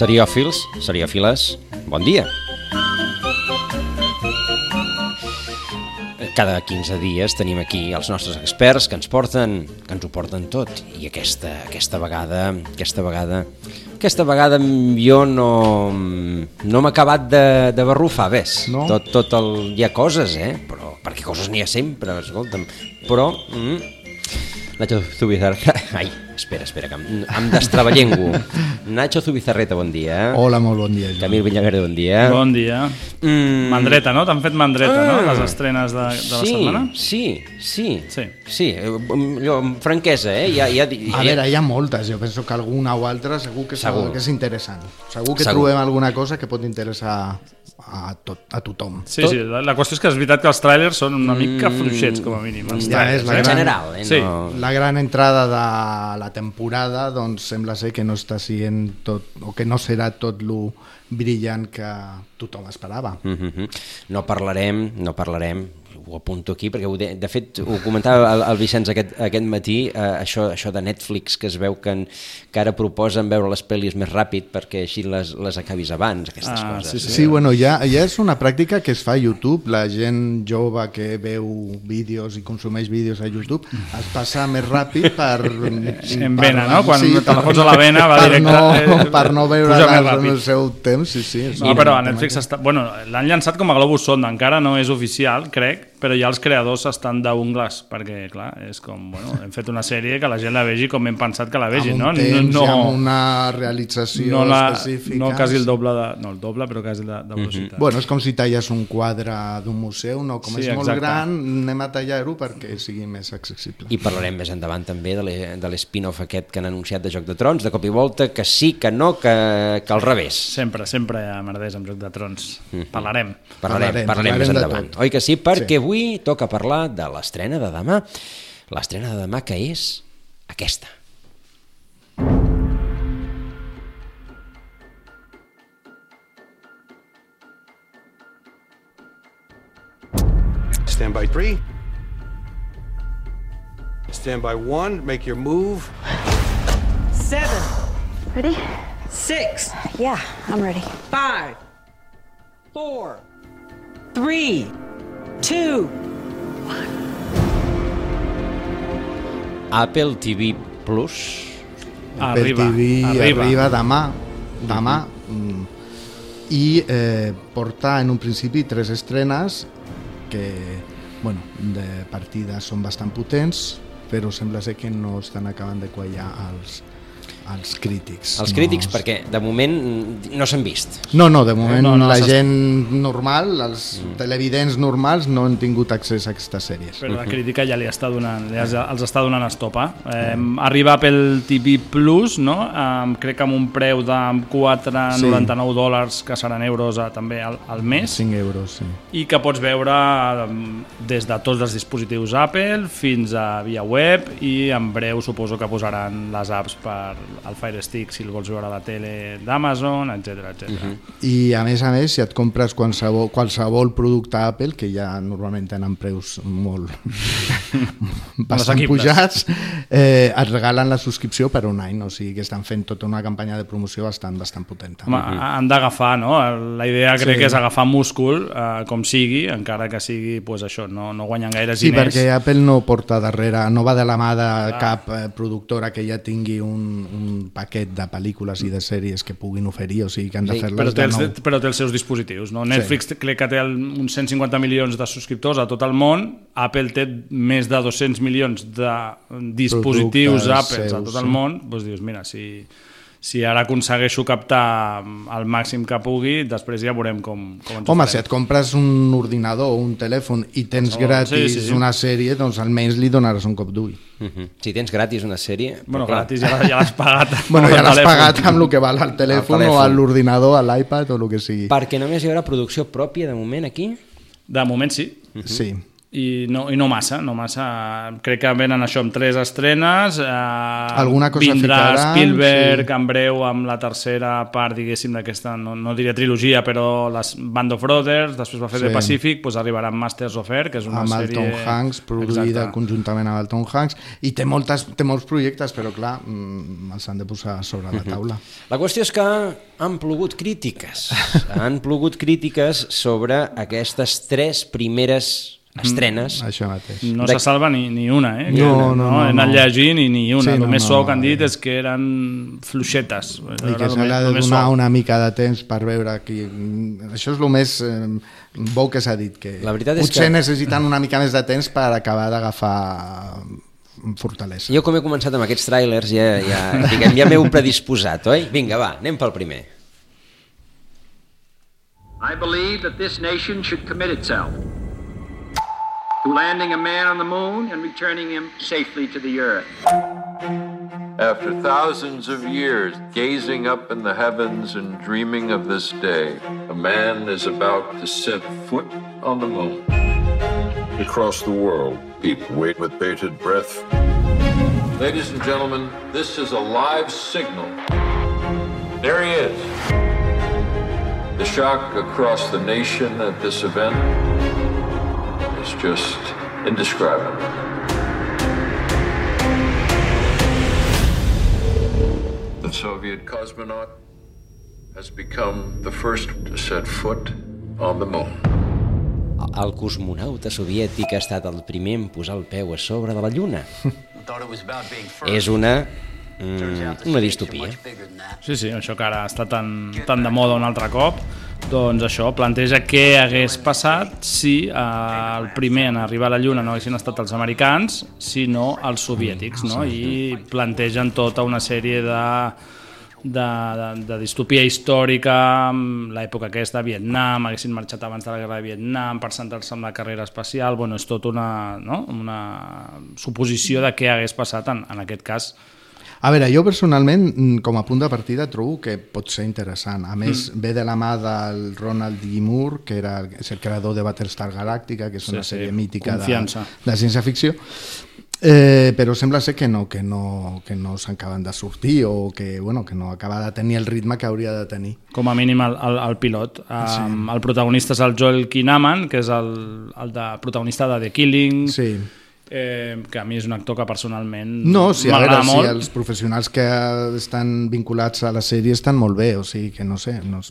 Seriòfils, seriòfiles, bon dia. Cada 15 dies tenim aquí els nostres experts que ens porten, que ens ho porten tot. I aquesta, aquesta vegada, aquesta vegada, aquesta vegada jo no, no m'ha acabat de, de barrufar, ves. No? Tot, tot el, hi ha coses, eh? Però, perquè coses n'hi ha sempre, escolta'm. Però, mm, Nacho Zubizarreta... Ai, espera, espera, que em, em destraballengo. Nacho Zubizarreta, bon dia. Hola, molt bon dia. Joan. Camil Villaguer, bon dia. Bon dia. Mm. Mandreta, no? T'han fet mandreta, no? Ah. Les estrenes de, de la sí, setmana? Sí, sí, Sí. sí. eh, Allò, amb franquesa, eh? Ja, ja, ja, A veure, hi ha moltes, jo penso que alguna o altra segur que, Segur. segur. que és interessant. Segur que Segur. trobem alguna cosa que pot interessar a, tot, a tothom. Sí, sí, la, la qüestió és que és veritat que els trailers són una mica fluixets, com a mínim. Els Ja trailers, és la en gran- general, eh? Sí. No... La gran entrada de la temporada doncs sembla ser que no està sent tot, o que no serà tot lo brillant que tothom esperava. Mm -hmm. No parlarem, no parlarem, ho apunto aquí, perquè ho de, de fet ho comentava el, el Vicenç aquest, aquest matí, eh, això, això de Netflix, que es veu que, en, que ara proposen veure les pel·lis més ràpid perquè així les, les acabis abans, aquestes Ah, coses. sí, sí. Sí, bueno, ja, ja és una pràctica que es fa a YouTube. La gent jove que veu vídeos i consumeix vídeos a YouTube es passa més ràpid per... En vena, no? Quan te la fots a la vena va per directe, No, eh, per no veure el seu temps, sí, sí. és No, però a Netflix està... Bueno, l'han llançat com a Globus Sonda, encara no és oficial, crec, però ja els creadors estan d'ungles, perquè, clar, és com, bueno, hem fet una sèrie que la gent la vegi com hem pensat que la vegi, amb no? temps no, i amb una realització no, la, específica. no quasi el doble de... No, el doble, però quasi de, de velocitat. Bueno, és com si talles un quadre d'un museu, no? Com Sí, és molt exacte. gran, anem a tallar-ho perquè sigui més accessible. I parlarem més endavant també de l'e- de l'spin-off aquest que han anunciat de Joc de Trons, de cop i volta, que sí, que no, que, que al revés. Sempre, sempre hi ha merders amb Joc de Trons. Parlarem. Parlarem, Parlarem, parlarem més parlarem de endavant. Oi que sí? Perquè Sí. Avui toca parlar de l'estrena de demà. L'estrena de demà que és aquesta. Stand by three. Stand by one. Make your move. Seven, Ready? six, Yeah, I'm ready. five, four, three, two, Apple TV Plus. Arriba, Per TV arriba. arriba demà, demà mm, i eh, porta en un principi tres estrenes que bueno, de partida són bastant potents però sembla ser que no estan acabant de quallar els, els crítics. Els no, crítics, perquè de moment no s'han vist. No, no, de moment No, no, no, la gent normal, els televidents normals no han tingut accés a aquestes sèries. Però la crítica ja li està donant, ja els està donant estopa. Eh, arriba Apple TV Plus, no? Eh, crec que amb un preu de 4,99 dòlars, que seran euros a, també al, al mes, 5 euros, sí. i que pots veure des de tots els dispositius Apple fins a via web i en breu suposo que posaran les apps per al Fire Stick si el vols veure a la tele d'Amazon, etc etc. I a més a més, si et compres qualsevol, qualsevol producte Apple, que ja normalment tenen preus molt bastant pujats, eh, et regalen la subscripció per un any, o sigui que estan fent tota una campanya de promoció bastant, bastant potenta. Home, han d'agafar, no? La idea crec Sí. que és agafar múscul, eh, com sigui, encara que sigui pues, això, no, no guanyen gaires Sí, diners. perquè Apple no porta darrere, no va de la mà de cap eh, productora que ja tingui un, un paquet de pel·lícules i de sèries que puguin oferir, o sigui que han de Sí, fer-les de nou. però té els seus dispositius. No? Netflix sí. crec que té el, uns 150 milions de subscriptors a tot el món, Apple té més de 200 milions de dispositius Productes Apple a seus, tot el sí. món, doncs dius, mira, si, si ara aconsegueixo captar el màxim que pugui, després ja veurem com, com ens ho Home, farem. si et compres un ordinador o un telèfon i tens Qualsevol, gratis sí, sí, sí. una sèrie, doncs almenys li donaràs un cop d'ull. Uh -huh. Si tens gratis una sèrie... Bueno, però clar, gratis, ja, ja l'has pagat. Bueno, ja l'has pagat amb el que val al telèfon, telèfon. o a l'ordinador, a l'iPad o el que sigui. Perquè només hi haurà producció pròpia de moment aquí? De moment sí. Sí. I no, I no massa, no massa. Crec que venen això amb tres estrenes. Eh, Alguna cosa vindrà ficaran, Spielberg sí. en breu amb la tercera part, diguéssim, d'aquesta, no, no diria trilogia, però les Band of Brothers, després va fer Sí. The Pacific, doncs arribarà Masters of Air, que és una amb el sèrie... Tom Hanks, produïda Exacte. conjuntament amb el Tom Hanks, i té, moltes, té molts projectes, però clar, mm, els han de posar sobre la taula. La qüestió és que han plogut crítiques. han plogut crítiques sobre aquestes tres primeres estrenes. Això mateix. No De- se salva ni, ni una, eh? No, no, no, He anat no. llegint i ni una. Sí, el no, més no, suau que han no, dit eh. és que eren fluixetes. I que se li ha de donar una mica de temps per veure qui... Això és el més eh, bo que s'ha dit, que La veritat és potser que- necessiten una mica més de temps per acabar d'agafar fortalesa. Jo com he començat amb aquests tràilers ja, ja, diguem, ja m'heu predisposat, oi? Vinga, va, anem pel primer. I believe that this nation should commit itself landing a man on the moon and returning him safely to the earth. After thousands of years gazing up in the heavens and dreaming of this day, a man is about to set foot on the moon. Across the world, people wait with bated breath. Ladies and gentlemen, this is a live signal. There he is. The shock across the nation at this event is just indescribable. The Soviet cosmonaut has become the first to set foot on the moon. El cosmonauta soviètic ha estat el primer en posar el peu a sobre de la Lluna. És una... Mm, una distopia. Sí, sí, això que ara està tan, tan de moda un altre cop, doncs això, planteja què hagués passat si eh, el primer en arribar a la Lluna no haguessin estat els americans, sinó els soviètics, no? I plantegen tota una sèrie de, de, de, de distopia històrica, l'època aquesta, Vietnam, haguessin marxat abans de la guerra de Vietnam per centrar-se en la carrera espacial, bueno, és tot una, no? una suposició de què hagués passat en, en aquest cas A veure, jo personalment, mm, com a punt de partida, trobo que pot ser interessant. A més, Mm. ve de la mà del Ronald D. Moore, que era, és el creador de Battlestar Galàctica, que és Sí, una sí, sèrie mítica de, confiança. de ciència-ficció. Eh, però sembla ser que no, que no, que no s'acaben de sortir o que, bueno, que no acaba de tenir el ritme que hauria de tenir. com a mínim el, el, el pilot. Um, El protagonista és el Joel Kinnaman, que és el, el de, protagonista de The Killing, Sí. Eh, que a mi és un actor que personalment No, sí, a veure, m'agrada si molt. els professionals que estan vinculats a la sèrie estan molt bé, o sigui que no sé, no, és-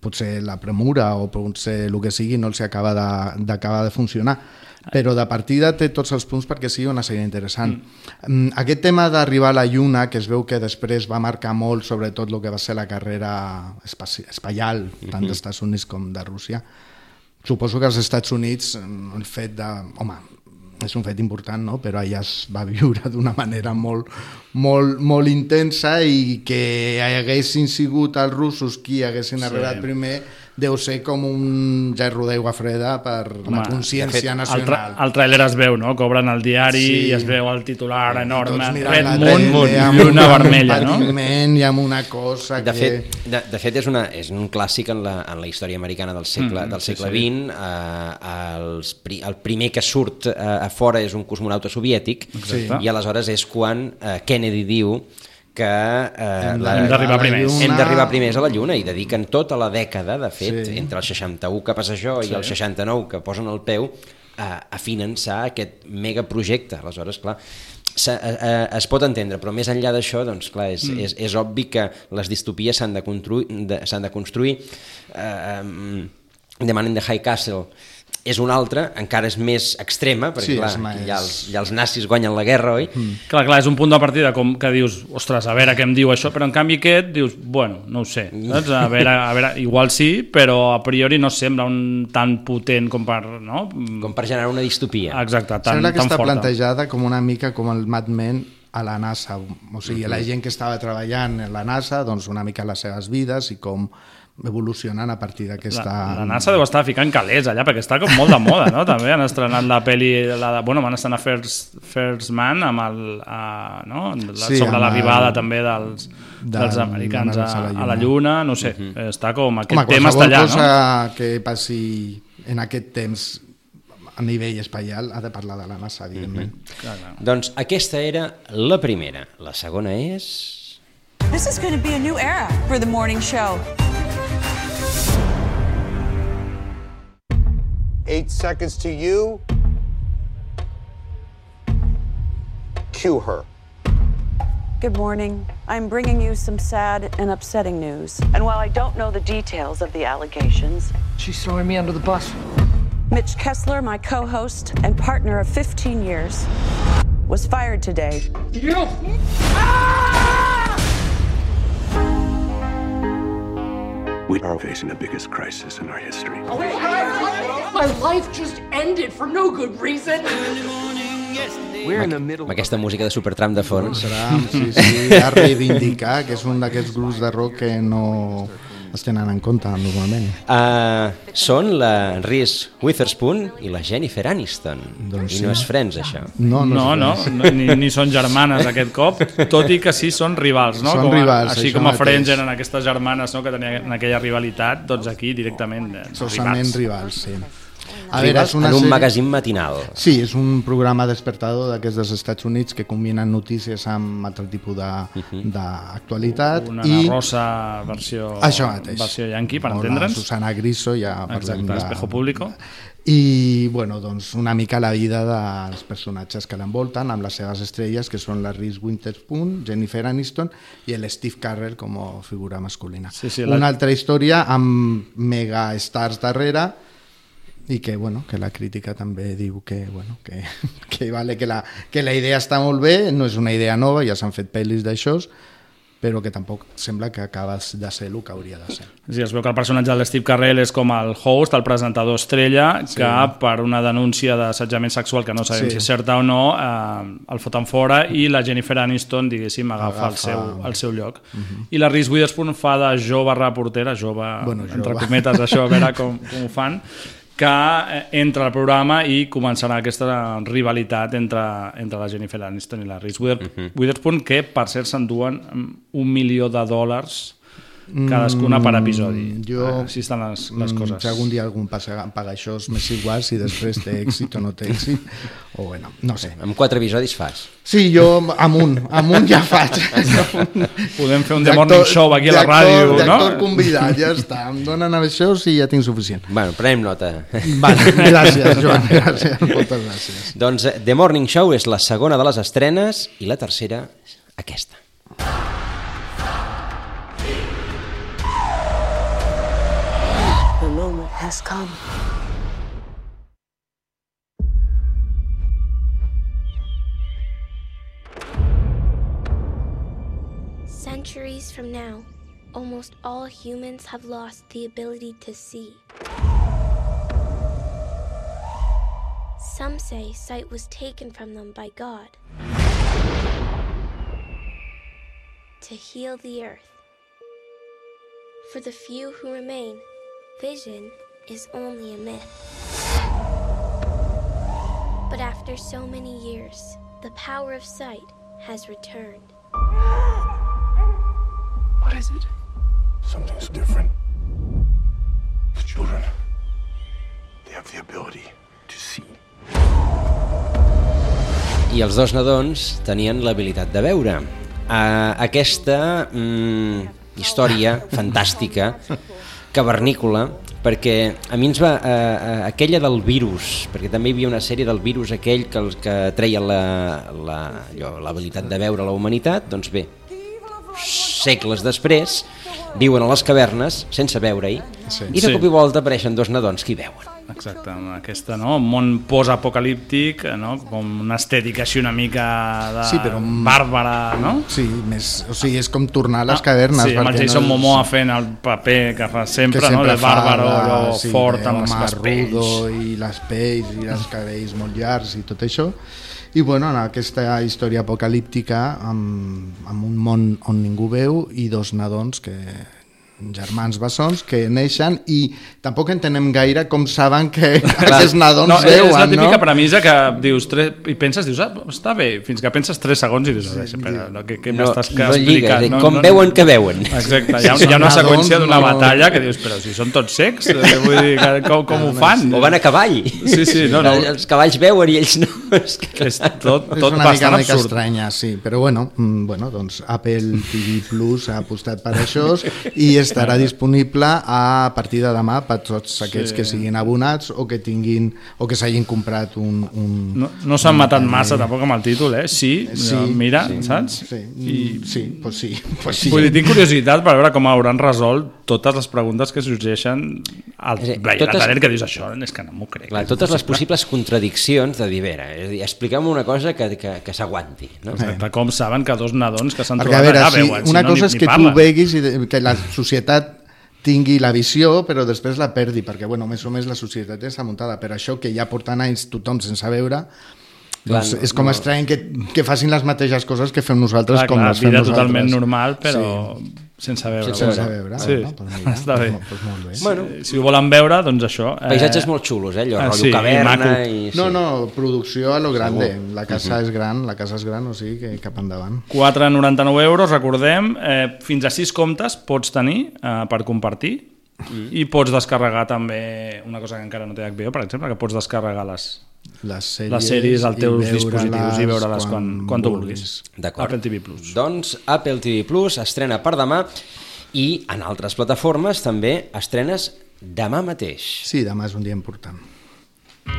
potser la premura o potser el que sigui no els acaba de- d'acabar de, de funcionar però de partida té tots els punts perquè sigui una sèrie interessant. Mm. Aquest tema d'arribar a la Lluna, que es veu que després va marcar molt sobretot el que va ser la carrera espaci espacial, tant dels Estats Units com de Rússia, suposo que als Estats Units mm, el fet de... Home, és un fet important, no? però allà es va viure d'una manera molt, molt, molt intensa i que haguessin sigut els russos qui haguessin Sí. arribat primer deu ser com un gerro d'aigua freda per la Home, consciència El, tra nacional. el tràiler es veu, no? Que obren el diari Sí. i es veu el titular enorme, Tots mirant Red la Moon, tele amb lluna un vermella, no? patiment i amb una cosa De que... fet, de, de fet és, una, és un clàssic en la, en la història americana del segle, Mm, del sí, segle sí. XX. Eh, els, pri- el primer que surt eh, a fora és un cosmonauta soviètic Exacte. i aleshores és quan eh, Kennedy diu que eh, Hem d'arribar primers. Lluna. hem d'arribar primers a la Lluna i dediquen tota la dècada, de fet, Sí. sí. entre el 61 que passa això i el 69 que posen el peu, a, a finançar aquest megaprojecte. Aleshores, clar, se, eh, es pot entendre, però més enllà d'això, doncs, clar, és, mm. és, és obvi que les distopies s'han de, construir, de, de construir. Eh, um, The Man in the High Castle és una altra, encara és més extrema, perquè Sí, clar, és més- ja, els, ja els nazis guanyen la guerra, oi? Mm. Clar, clar, és un punt de partida com que dius, ostres, a veure què em diu això, però en canvi aquest dius, bueno, no ho sé, saps? A veure, a veure, igual sí, però a priori no sembla un tan potent com per, no? Com per generar una distopia. Exacte, tan, Sembla que tan està forta. plantejada com una mica com el Mad Men a la NASA, o sigui, la gent que estava treballant en la NASA, doncs una mica les seves vides i com evolucionen a partir d'aquesta... La, la NASA deu estar ficant calés allà, perquè està com molt de moda, no? També han estrenat la pel·li, la, de- bueno, van estrenar First, First Man amb el, a, no? la, Sí, sobre l'arribada també dels, del- dels americans a, a la a la Lluna, no sé, està com aquest Home, tema està allà, cosa no? que passi en aquest temps a nivell espaial ha de parlar de la NASA, evidentment. Clar, clar. Doncs aquesta era la primera. La segona és... This is going to be a new era for the morning show. Eight seconds to you. Cue her. Good morning. I'm bringing you some sad and upsetting news. And while I don't know the details of the allegations, She's throwing me under the bus. Mitch Kessler, my co host and partner of 15 years, was fired today. Ah! We are facing the biggest crisis in our history. My life just ended for no good reason. We're in the middle. Amb aquesta música de Supertramp de fons. Serà, sí, sí, a reivindicar que és un d'aquests grups de rock que no es tenen en compte normalment. Uh, són la Reese Witherspoon i la Jennifer Aniston. Doncs I no sí. és Friends, això. No, No, no, no ni, ni són germanes aquest cop, tot i que sí són rivals, no? Són com a, rivals, Així com a mateix. Friends eren aquestes germanes no? que tenien aquella rivalitat, doncs aquí directament eh, rivals. rivals, sí. A veure, és una en un sèrie- magazín matinal. Sí, és un programa despertador d'aquests dels Estats Units que combinen notícies amb altre tipus de- d'actualitat. Una i rosa versió, Això mateix. versió yankee, per entendre'ns. Susana Griso, ja parlem Exacte, Espejo Público. I, bueno, doncs una mica la vida dels personatges que l'envolten, amb les seves estrelles, que són la Reese Witherspoon, Jennifer Aniston i el Steve Carell com a figura masculina. Sí, sí, la- Una altra història amb mega stars darrere i que, bueno, que la crítica també diu que, bueno, que, que, vale, que, la, que la idea està molt bé, no és una idea nova, ja s'han fet pel·lis d'això, però que tampoc sembla que acabes de ser el que hauria de ser. Sí, es veu que el personatge de l'Steve Carrell és com el host, el presentador estrella, Sí. que per una denúncia d'assetjament sexual que no sabem Sí. si és certa o no, eh, el foten fora i la Jennifer Aniston, diguéssim, agafa, Agafa- el, seu, el seu lloc. I la Reese Witherspoon fa de jove reportera, jove, Bueno, entre jove. cometes, això, a veure com, com ho fan, que eh, entra al programa i començarà aquesta rivalitat entre, entre la Jennifer Aniston i la Reese Wither Witherspoon, que per cert s'enduen un milió de dòlars cadascuna per episodi. Mm, Jo, Així estan les, les Mm, coses. Si algun dia algun paga, paga això, és més igual si després té èxit o no té èxit. O bueno, no sé. Amb quatre episodis fas. Sí, jo amunt, amunt ja faig. Podem fer un The Morning Show aquí a la d'actor- ràdio, no? D'actor convidat, ja està. Em donen això, sí, ja tinc suficient. Bueno, prenem nota. Vale, gràcies, Joan, gràcies, moltes gràcies. doncs eh, The Morning Show és la segona de les estrenes i la tercera, aquesta. Has come. Centuries from now, almost all humans have lost the ability to see. Some say sight was taken from them by God to heal the earth. For the few who remain, vision is only a myth. But after so many years, the power of sight has returned. What is it? Something's different. The children, they have the ability to see. I els dos nadons tenien l'habilitat de veure. Uh, aquesta mm, història fantàstica, cavernícola, perquè a mi ens va... Uh, uh, aquella del virus, perquè també hi havia una sèrie del virus aquell que, els que treia la- la- allò, l'habilitat de veure a la humanitat, doncs bé, segles després, viuen a les cavernes sense veure-hi, Sí. i de Sí. cop i volta apareixen dos nadons que hi veuen. Exacte, amb aquesta, no? Un món post-apocalíptic, no? Com una estètica així una mica de Sí, però un- bàrbara, no? Sí, més, o sigui, és com tornar a les cavernes. Ah, Sí, amb el Jason no és- Momoa fent el paper que fa sempre, que sempre no? De bàrbaro, allò sí, fort amb pells. rudo i les pells i els cabells molt llargs i tot això i bueno, en aquesta història apocalíptica amb, amb un món on ningú veu i dos nadons que germans bessons que neixen i tampoc entenem gaire com saben que aquests nadons no, veuen, és la típica no? premissa que dius tres, i penses, dius, ah, està bé, fins que penses 3 segons i dius, sí, però no, què, què No, m'estàs no explicant? lliga, de com veuen que veuen. Exacte, hi ha, Si hi ha una seqüència d'una no. batalla que dius, però si són tots secs, eh, vull dir, que, com, com ho fan? O van a cavall. Sí, sí, no, no. Els cavalls veuen i ells no. És que, És tot, és tot una mica, bastant una mica absurd. estranya, sí, però bueno, mm, bueno doncs Apple TV Plus ha apostat per això i estarà disponible a partir de demà per tots aquests Sí. que siguin abonats o que tinguin o que s'hagin comprat un... un No, no s'han un matat tele- massa tampoc amb el títol, eh? Sí, Sí, mira, sí, saps? Sí, I, sí, pues sí, pues sí. Vull dir, tinc curiositat per veure com hauran resolt totes les preguntes que sorgeixen al totes... que dius això, és que no m'ho crec. Clar, totes les possibles contradiccions de dir, a veure, és a dir, expliquem una cosa que, que, que s'aguanti. No? Exacte, com saben que dos nadons que s'han trobat veure, allà si veuen, una si no, cosa ni, és que tu veguis i que la societat tingui la visió, però després la perdi, perquè, bueno, més o més la societat està muntada per això, que ja portant anys tothom sense veure, doncs Clar, és com no. estrany que, que facin les mateixes coses que fem nosaltres Clar, com clar, les fem vida nosaltres. totalment normal, però Sí. Sense veure. Sense veure, Sí, bueno, doncs mira, està bé. doncs molt bé. Bueno, Si ho volen veure, doncs això. paisatges molt xulos, eh? Allò, ah, sí, i caverna maco. i... No, no, producció a lo grande. Segur. La casa és gran, la casa és gran, o sigui que cap endavant. 4,99 euros, recordem, eh, fins a 6 comptes pots tenir eh, per compartir Mm. i pots descarregar també una cosa que encara no té HBO, per exemple, que pots descarregar les, Les sèries, les sèries als i teus veure-les dispositius i veure-les quan, quan, quan tu vulguis. vulguis. D'acord. Apple TV Plus. Doncs Apple TV Plus estrena per demà i en altres plataformes també estrenes demà mateix. Sí, demà és un dia important.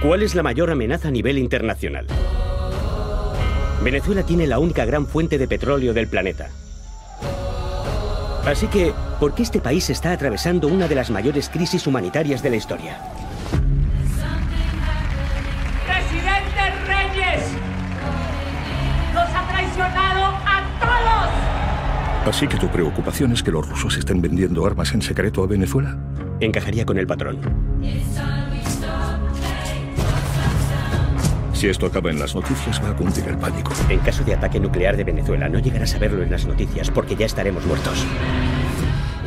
¿Cuál es la mayor amenaza a nivel internacional? Venezuela tiene la única gran fuente de petróleo del planeta. Así que, ¿por qué este país está atravesando una de las mayores crisis humanitarias de la historia? Así que tu preocupación es que los rusos estén vendiendo armas en secreto a Venezuela. Encajaría con el patrón. Si esto acaba en las noticias, va a cundir el pánico. En caso de ataque nuclear de Venezuela, no llegarás a verlo en las noticias porque ya estaremos muertos.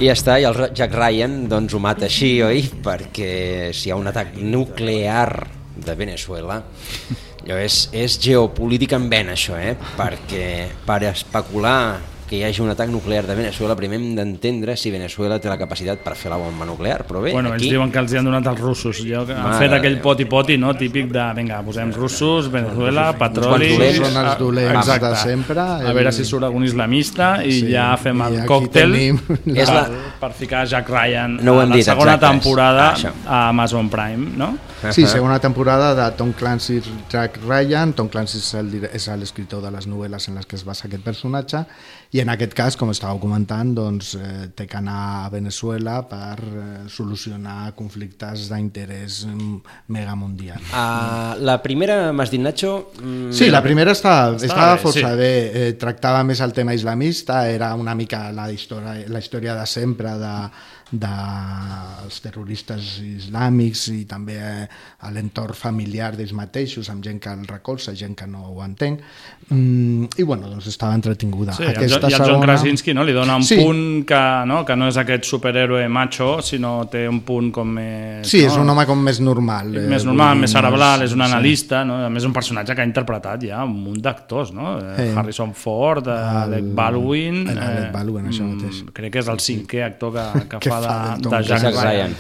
I ja està, i el Jack Ryan doncs, ho mata així, oi? Perquè si hi ha un atac nuclear de Venezuela, allò és, és geopolítica en vena, això, eh? Perquè per especular que hi hagi un atac nuclear de Venezuela, primer hem d'entendre si Venezuela té la capacitat per fer la bomba nuclear, però bé, Bueno, ells aquí... diuen que els hi han donat els russos. Jo, que han Mare fet aquell poti-poti, no? Típic de, vinga, posem russos, Venezuela, petroli... dolents. Són els dolents Exacte. de sempre. A veure si surt algun islamista i Sí, ja fem el còctel tenim per, És la- per ficar Jack Ryan No ho a la dit, segona exacte, temporada ah, això. a Amazon Prime, no? Sí, segona temporada de Tom Clancy Jack Ryan. Tom Clancy és l'escriptor de les novel·les en les que es basa aquest personatge i en aquest cas, com estàveu comentant, doncs, eh, té que anar a Venezuela per eh, solucionar conflictes d'interès mm, megamundial. Uh, la primera, m'has dit, Nacho... mm, Sí, la primera estava, Estava estava bé, força sí. bé. Eh, tractava més el tema islamista, era una mica la història, la història de sempre de, dels terroristes islàmics i també eh, a l'entorn familiar d'ells mateixos, amb gent que el recolza, gent que no ho entén. Mm, I bueno, doncs estava entretinguda. Sí, el, Jo- i el John Krasinski no? li dona un Sí. punt que no, que no és aquest superhéroe macho, sinó té un punt com més... Sí, no? és un home com més normal. eh, més normal, dir, més cerebral, és un sí. analista, no? a més un personatge que ha interpretat ja un munt d'actors, no? Eh, Sí. Harrison Ford, eh, Alec Baldwin... el Alec Baldwin, això mm, mateix. Crec que és el cinquè actor que, que, Que fa de, de Jack Ryan. Ryan.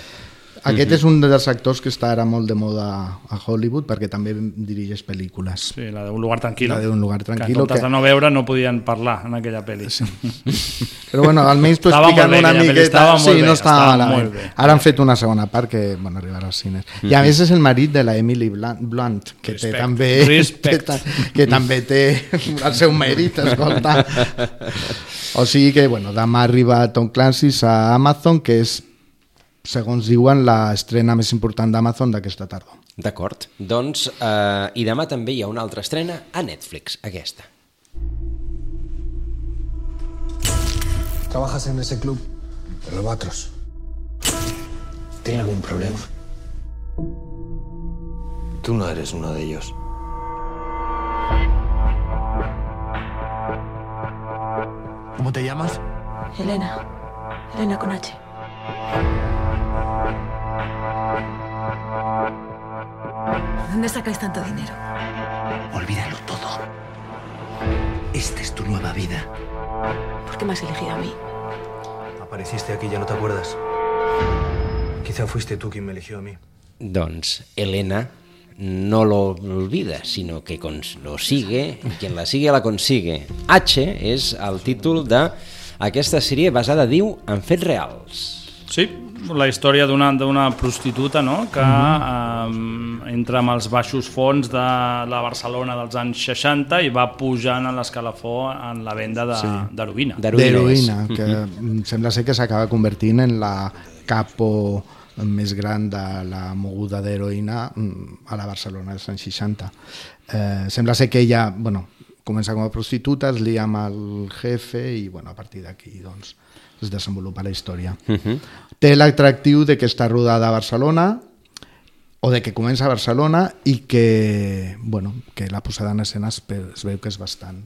Aquest és un dels actors que està ara molt de moda a Hollywood perquè també dirigeix pel·lícules. Sí, la d'un lugar tranquil·lo. La d'un lugar Que en comptes que- de no veure no podien parlar en aquella pel·li. Sí. Però bueno, almenys t'ho expliquen bé, una miqueta. estava sí, bé, no estava, estava malament. bé. Ara han fet una segona part que bueno, arribarà als cines. I a més és el marit de la Emily Blunt, que té Respect. també Respect. té, ta- que també té el seu mèrit, escolta. O sigui que, bueno, demà arriba Tom Clancy a Amazon, que és, segons diuen, l'estrena més important d'Amazon d'aquesta tarda. D'acord. Doncs, eh, i demà també hi ha una altra estrena a Netflix, aquesta. ¿Trabajas en ese club? El Albatros. ¿Tiene algún problema? Tú no eres uno de ellos. ¿Cómo te llamas? Elena. Elena con H. ¿Dónde sacáis tanto dinero? Olvídalo todo. Esta es tu nueva vida. ¿Por qué me has elegido a mí? Apareciste aquí, ya no te acuerdas. Quizá fuiste tú quien me eligió a mí. Doncs Elena no lo olvida, sino que lo sigue, y quien la sigue la consigue. H és el títol de aquesta sèrie basada, diu, en fets reals. Sí, la història d'una d'una prostituta no? que Mhm. eh, entra amb els baixos fons de la Barcelona dels anys 60 i va pujant a l'escalafó en la venda de- Sí. d'heroïna. d'heroïna, que mm, sembla ser que s'acaba convertint en la capo més gran de la moguda d'heroïna mm, a la Barcelona dels anys 60. Eh, sembla ser que ella, bueno, comença com a prostituta, es lia amb el jefe i, bueno, a partir d'aquí, doncs, es desenvolupa la història. Mhm. Té l'atractiu de que està rodada a Barcelona, o de que comença a Barcelona i que, bueno, que la posada en escena es, es veu que és bastant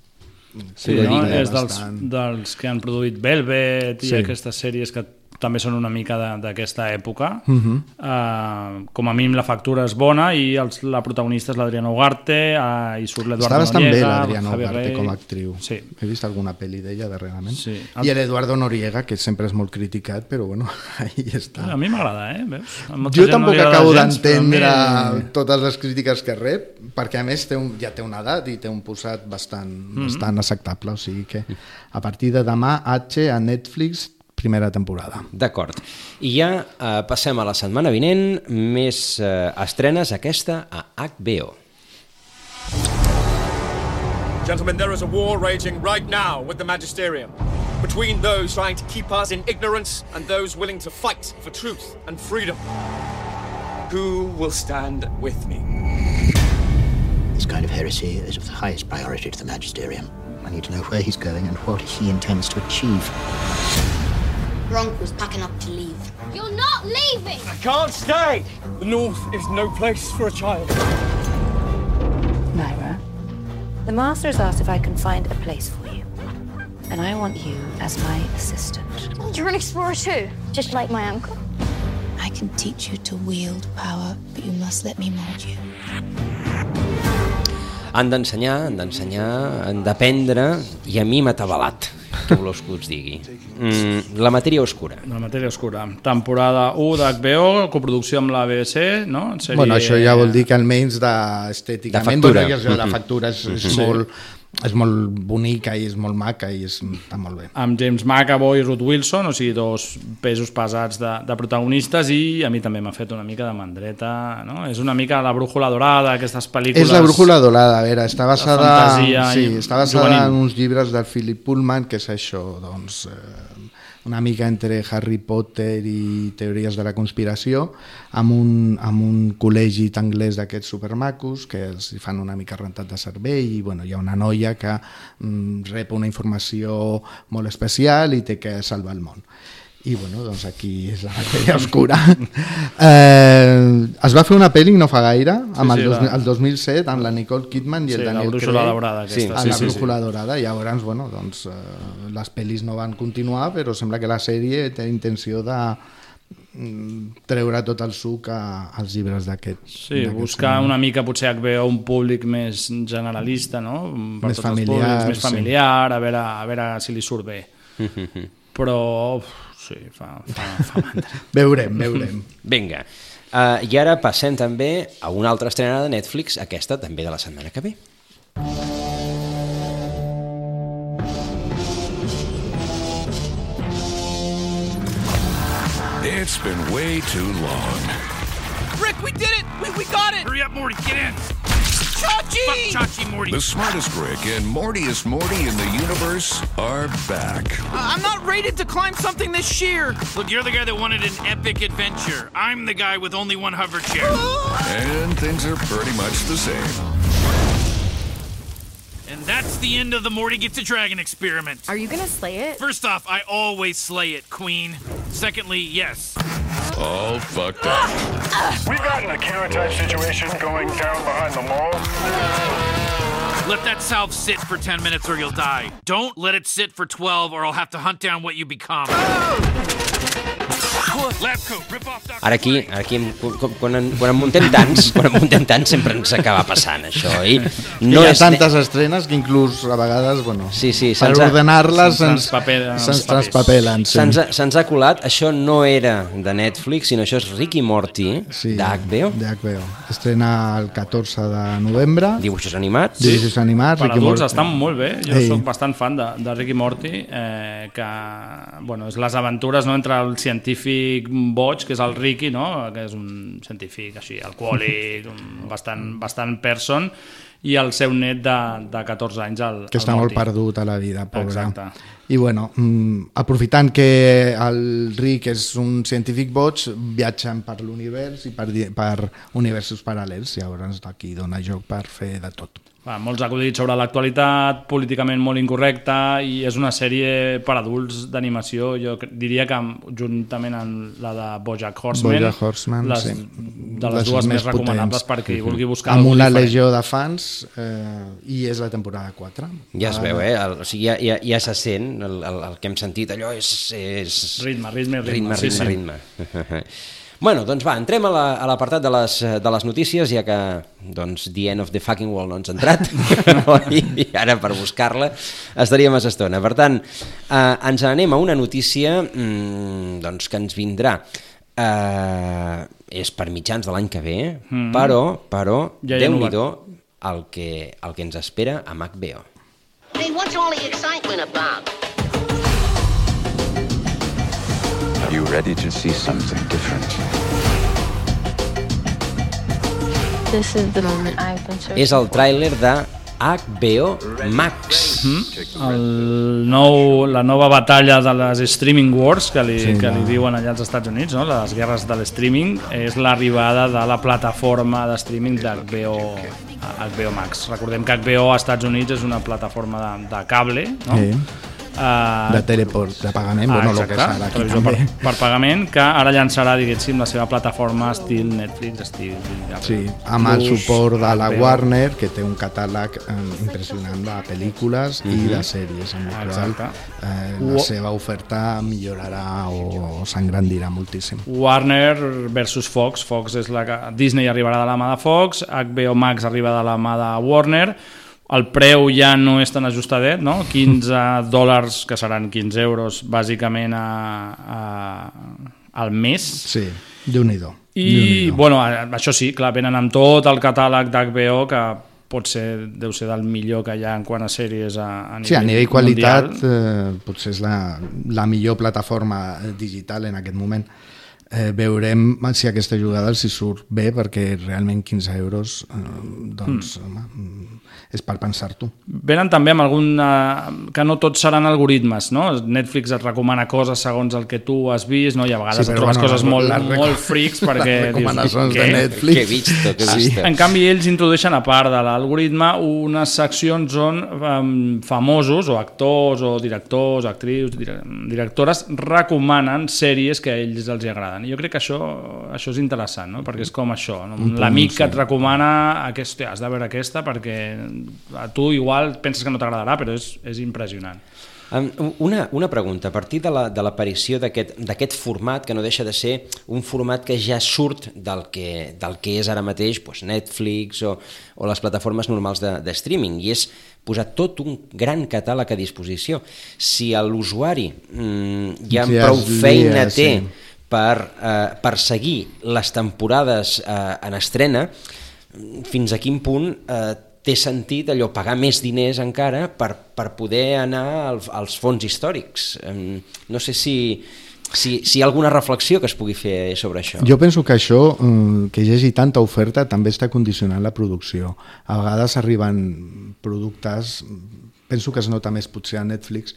Sí, no? és dels, bastant- dels que han produït Velvet i Sí. aquestes sèries que també són una mica d'aquesta època. Mhm. uh, com a mínim la factura és bona i els, la protagonista és l'Adriana Ugarte uh, i surt l'Eduardo Està bastant bé Noriega, l'Adriana Ugarte Rey. com a actriu. Sí. He vist alguna pel·li d'ella darrerament. Sí. I l'Eduardo Noriega, que sempre és molt criticat, però bueno, ahí està. A mi m'agrada, eh? Veus? Jo no tampoc agrada acabo a mi- d'entendre totes les crítiques que rep, perquè a més té un, ja té una edat i té un posat bastant, Mhm. bastant acceptable, o sigui que a partir de demà H a Netflix primera temporada. D'acord. I ja eh, passem a la setmana vinent, més eh, estrenes aquesta a HBO. Gentlemen, there is a war raging right now with the Magisterium. Between those trying to keep us in ignorance and those willing to fight for truth and freedom. Who will stand with me? This kind of heresy is of the highest priority to the Magisterium. I need to know where he's going and what he intends to achieve. Your uncle's packing up to leave. You're not leaving! I can't stay! The North is no place for a child. Myra, the Master has asked if I can find a place for you. And I want you as my assistant. You're an explorer too, just like my uncle. I can teach you to wield power, but you must let me mold you. Han d'ensenyar, han d'ensenyar, han d'aprendre, i a mi m'ha atabalat, què voleu que us digui. Mm, la matèria oscura. La matèria oscura. Temporada 1 d'HBO, coproducció amb la BBC, no? Sèrie... Bueno, això ja vol dir que almenys d'estèticament... De factura. Ja, la Mhm. factura és, és, Mhm. molt, és molt bonica i és molt maca i és, està molt bé. amb James McAvoy i Ruth Wilson, o sigui, dos pesos pesats de, de protagonistes i a mi també m'ha fet una mica de mandreta, no? És una mica la brújula dorada, aquestes pel·lícules... És la brújula dorada, a veure, està basada, sí, i està basada juvenil. en uns llibres del Philip Pullman, que és això, doncs, eh, una mica entre Harry Potter i teories de la conspiració, amb un, amb un col·legi anglès d'aquests supermacos, que els fan una mica rentat de cervell, i bueno, hi ha una noia que mm, rep una informació molt especial i té que salvar el món. I bueno, doncs aquí és la matèria oscura. eh, es va fer una pel·li no fa gaire, amb Sí, sí, el, dos, la- el 2007, amb la Nicole Kidman i Sí, el la Daniel Craig. daurada aquesta, amb sí, la sí, sí. brújula daurada. Llavors, bueno, doncs, eh, les pel·lis no van continuar, però sembla que la sèrie té intenció de mm, treure tot el suc a, als llibres d'aquest Sí, buscar una mica potser HBO un públic més generalista, no? Per Més tots els familiar, públics, més sí. familiar, a veure, a veure si li surt bé. Però, uf, sí, fa, fa, fa mandra. Veurem, veurem. Vinga. Uh, I ara passem també a una altra estrena de Netflix, aquesta també de la setmana que ve. It's been way too long. Rick, we did it! We, we got it! Hurry up, Morty, get in! Chachi! Fuck Chachi, Morty! The smartest Rick and Mortiest Morty in the universe are back. Uh, I'm not rated to climb something this sheer! Look, you're the guy that wanted an epic adventure. I'm the guy with only one hover chair. And things are pretty much the same. And that's the end of the Morty Gets a Dragon experiment. Are you gonna slay it? First off, I always slay it, Queen. Secondly, yes. All fucked up. We've got an Akira type situation going down behind the mall. Let that salve sit for 10 minutes or you'll die. Don't let it sit for 12 or I'll have to hunt down what you become. Lab Ara aquí, aquí quan, quan, en, quan en muntem tants, quan en muntem tants sempre ens acaba passant això. I no hi ha és tantes estrenes que inclús a vegades, bueno, sí, sí, per ordenar-les se'ns se'ns transpapelen se'ns sí. Se'ns ha, colat, això no era de Netflix, sinó això és Rick i Morty, Sí, d'HBO. De HBO. Estrena el 14 de novembre. Dibuixos animats. Dibuixos animats. Per Rick i adults Morty. estan molt bé. Jo Ei. sóc bastant fan de, de Rick i Morty, eh, que bueno, és les aventures no, entre el científic boig, que és el Ricky, no? que és un científic així, alcohòlic, un bastant, bastant person, i el seu net de, de 14 anys, el, que el està molt Morty. perdut a la vida, pobre. Exacte. I bueno, mm, aprofitant que el Rick és un científic boig, viatgen per l'univers i per, per universos paral·lels, llavors aquí dona joc per fer de tot. Va, molts acudits sobre l'actualitat, políticament molt incorrecta, i és una sèrie per adults d'animació, jo diria que juntament amb la de Bojack Horseman, Bojack Horseman, les, sí. de les, dues més, recomanables potents. per qui vulgui buscar Amb una diferent. legió de fans eh, i és la temporada 4. Ja es veu, eh? El, o sigui, ja, ja, ja se sent el, el, el que hem sentit, allò és... és... Ritme, ritme, ritme, ritme, sí, ritme, sí. ritme. Bueno, doncs va, entrem a la- a l'apartat de, les, de les notícies, ja que doncs, The End of the Fucking World no ens ha entrat, i, i ara per buscar-la estaríem a estona. Per tant, eh, ens anem a una notícia mm, doncs, que ens vindrà eh, és per mitjans de l'any que ve, Mm. però, però Ja Déu-n'hi-do el, que, el que ens espera amb HBO. Hey, what's all the excitement about? Ready to see something different? This is the moment I've been searching És el tràiler de HBO Max. el nou, la nova batalla de les streaming wars que li, Sí, que li diuen allà als Estats Units, no? les guerres de l'streaming, és l'arribada de la plataforma de streaming d'HBO HBO Max. Recordem que HBO als Estats Units és una plataforma de, de cable, no? Sí. Uh, de teleport, de pagament, bueno, el que és ara aquí televisió per, per pagament, que ara llançarà, diguéssim, la seva plataforma estil Netflix, estil... Sí, amb el suport de la. Warner, que té un catàleg eh, impressionant de pel·lícules i Mhm. de sèries, amb el qual Exacte. eh, la seva oferta millorarà o s'engrandirà moltíssim. Warner versus Fox. Fox és la que... Disney arribarà de la mà de Fox, HBO Max arriba de la mà de Warner, el preu ja no és tan ajustadet, no? 15 dòlars, que seran 15 euros, bàsicament a, a, al mes. Sí, déu-n'hi-do. I, bueno, això sí, clar, venen amb tot el catàleg d'HBO, que pot ser, deu ser del millor que hi ha en quant a sèries a, a nivell Sí, a nivell qualitat mundial. eh, potser és la, la millor plataforma digital en aquest moment. Eh, veurem si aquesta jugada els hi surt bé perquè realment 15 euros eh, doncs, mm. home, és per pensar-t'ho. Venen també amb algun... eh, que no tots seran algoritmes, no? Netflix et recomana coses segons el que tu has vist, no? I a vegades Sí, però trobes bueno, coses molt, les molt freaks perquè... les recomanacions dius, de? Netflix. Que he visto, que he. En canvi, ells introdueixen a part de l'algoritme unes seccions on um, famosos o actors o directors, actrius, dire- directores recomanen sèries que a ells els agraden. I jo crec que això, això és interessant, no? perquè és com això. No? L'amic sí. que et recomana aquesta, has de veure aquesta perquè a tu igual penses que no t'agradarà, però és, és impressionant. Um, Una, una pregunta, a partir de la- de l'aparició la, d'aquest format, que no deixa de ser un format que ja surt del que, del que és ara mateix doncs Netflix o, o les plataformes normals de, de streaming, i és posar tot un gran catàleg a disposició. Si l'usuari mm, ja amb Sí, prou feina té sí. Per, eh, per seguir les temporades eh, en estrena, fins a quin punt eh, té sentit allò pagar més diners encara per, per poder anar al, als fons històrics. No sé si, si, si hi ha alguna reflexió que es pugui fer sobre això. Jo penso que això, mm, que hi hagi tanta oferta, també està condicionant la producció. A vegades arriben productes, penso que es nota més potser a Netflix,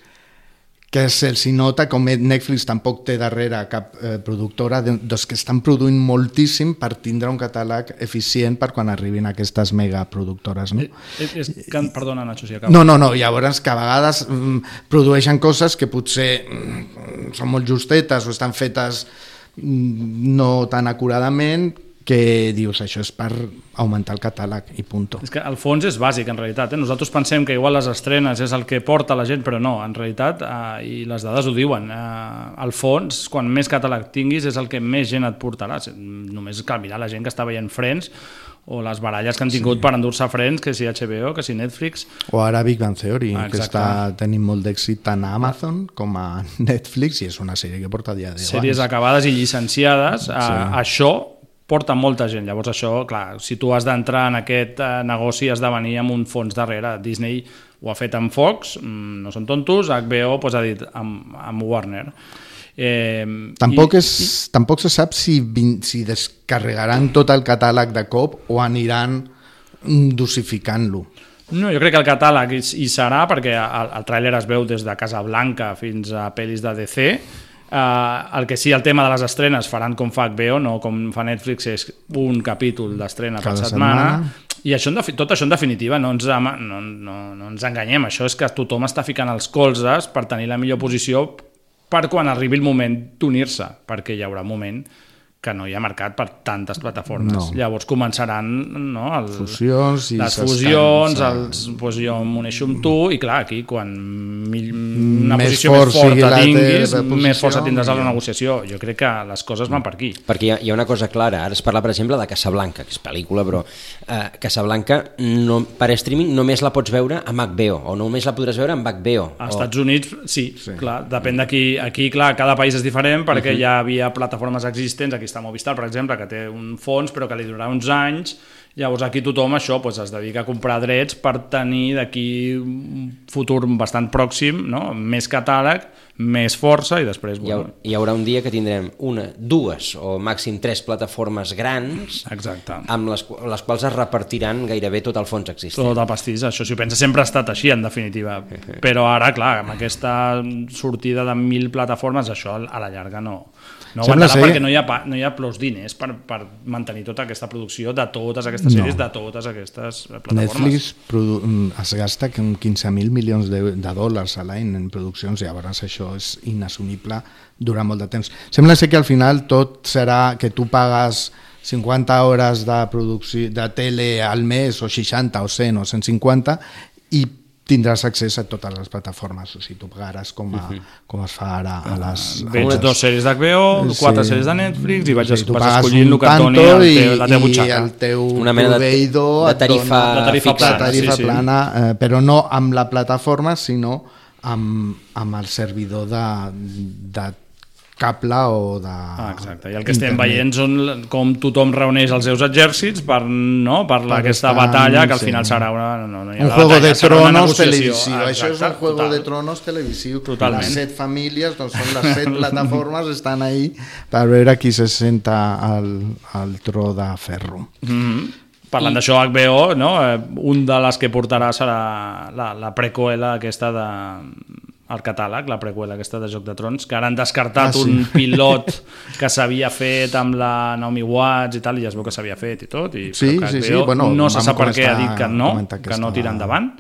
que se'ls nota, com Netflix tampoc té darrere cap eh, productora, de- doncs que estan produint moltíssim per tindre un catàleg eficient per quan arribin aquestes megaproductores. No? És, és, que, perdona, Nacho, si acabo. No, no, no, llavors que a vegades mm, produeixen coses que potser mm, són molt justetes o estan fetes mm, no tan acuradament, que dius això és per augmentar el catàleg i punto. És que el fons és bàsic, en realitat. Eh? Nosaltres pensem que igual les estrenes és el que porta la gent, però no, en realitat, eh, i les dades ho diuen, eh, el fons, quan més catàleg tinguis, és el que més gent et portarà. Només cal mirar la gent que està veient Friends o les baralles que han tingut sí. per endur-se Friends, que si HBO, que si Netflix. O ara Big Bang Theory, Ah, que exacte. està tenint molt d'èxit tant a Amazon com a Netflix i és una sèrie que porta ja 10 Sèries anys. acabades i llicenciades, Sí. eh, això porta molta gent. Llavors això, clar, si tu has d'entrar en aquest eh, negoci has de venir amb un fons darrere. Disney ho ha fet amb Fox, mm, no són tontos, HBO pues, ha dit amb, amb Warner. Eh, Tampoc, i- és, tampoc se sap si, si descarregaran tot el catàleg de cop o aniran dosificant-lo. No, jo crec que el catàleg hi, hi serà perquè el, el tràiler es veu des de Casablanca fins a pel·lis de DC. Uh, el que sí, el tema de les estrenes faran com fa HBO, no com fa Netflix, és un capítol d'estrena per setmana. setmana. I això, tot això en definitiva, no ens, no, no, no ens enganyem, això és que tothom està ficant els colzes per tenir la millor posició per quan arribi el moment d'unir-se, perquè hi haurà un moment que no hi ha mercat per tantes plataformes. No. Llavors començaran no, el, Fusions i les fusions, els, doncs jo m'uneixo amb tu i clar, aquí quan mi- una Més posició fort més forta tinguis, teva més posició, força tindràs a la negociació. Jo crec que les coses van per aquí. Perquè hi ha, hi ha una cosa clara, ara es parla per exemple de Casablanca, que és pel·lícula, però eh, Casablanca no, per streaming només la pots veure amb HBO, o només la podràs veure amb HBO. Als o... Estats Units, sí, sí. clar, depèn d'aquí. Aquí, clar, cada país és diferent perquè uh -huh. ja havia plataformes existents, aquí està Movistar, per exemple, que té un fons però que li durarà uns anys, llavors aquí tothom això doncs, es dedica a comprar drets per tenir d'aquí un futur bastant pròxim, no? més catàleg, més força i després... Hi, ha, Bueno, hi haurà un dia que tindrem una, dues o màxim tres plataformes grans Exacte. amb les, les quals es repartiran gairebé tot el fons existent. tot el pastís, això si ho pensa sempre ha estat així en definitiva, però ara clar amb aquesta sortida de mil plataformes això a la llarga no, no Sembla aguantarà ser- perquè no hi ha, pa, no hi ha prou diners per, per mantenir tota aquesta producció de totes aquestes No. sèries, de totes aquestes plataformes Netflix produ- mm, es gasta com 15.000 milions de, de dòlars a l'any en produccions, llavors això és inassumible durant molt de temps. Sembla ser que al final tot serà que tu pagues 50 hores de producció de tele al mes, o 60, o 100, o 150, i tindràs accés a totes les plataformes, o sigui, tu pagaràs com, a, com es fa ara a les... a Veig les- dos sèries d'HBO, quatre sèries de Netflix i vaig, Sí, tu vas escollint un el que et doni tanto el i, teu, la teva i butxaca. el teu Una mena de- proveïdor de tarifa dona- De tarifa fixa. plana, tarifa sí, sí. plana eh, però no amb la plataforma sinó amb, amb el servidor de, de cable o de Ah, exacte, i el que estem internet. veient són com tothom reuneix els seus exèrcits per, no, per, Per aquesta estar- batalla que al sí. final serà una... No, no hi ha un juego batalla, de tronos televisiu Ah, això és un juego total. de tronos televisiu Totalment. les set famílies doncs són les set plataformes estan ahí per veure qui se senta al, al tro de ferro Mhm. Parlant d'això, HBO, no? eh, un de les que portarà serà la, la prequela aquesta de el catàleg, la prequela aquesta de Joc de Trons, que ara han descartat Ah, sí. un pilot que s'havia fet amb la Naomi Watts i tal, i ja es veu que s'havia fet i tot, i Sí, que sí, sí, bueno, no se sap per què ha dit que no, que que no tira endavant,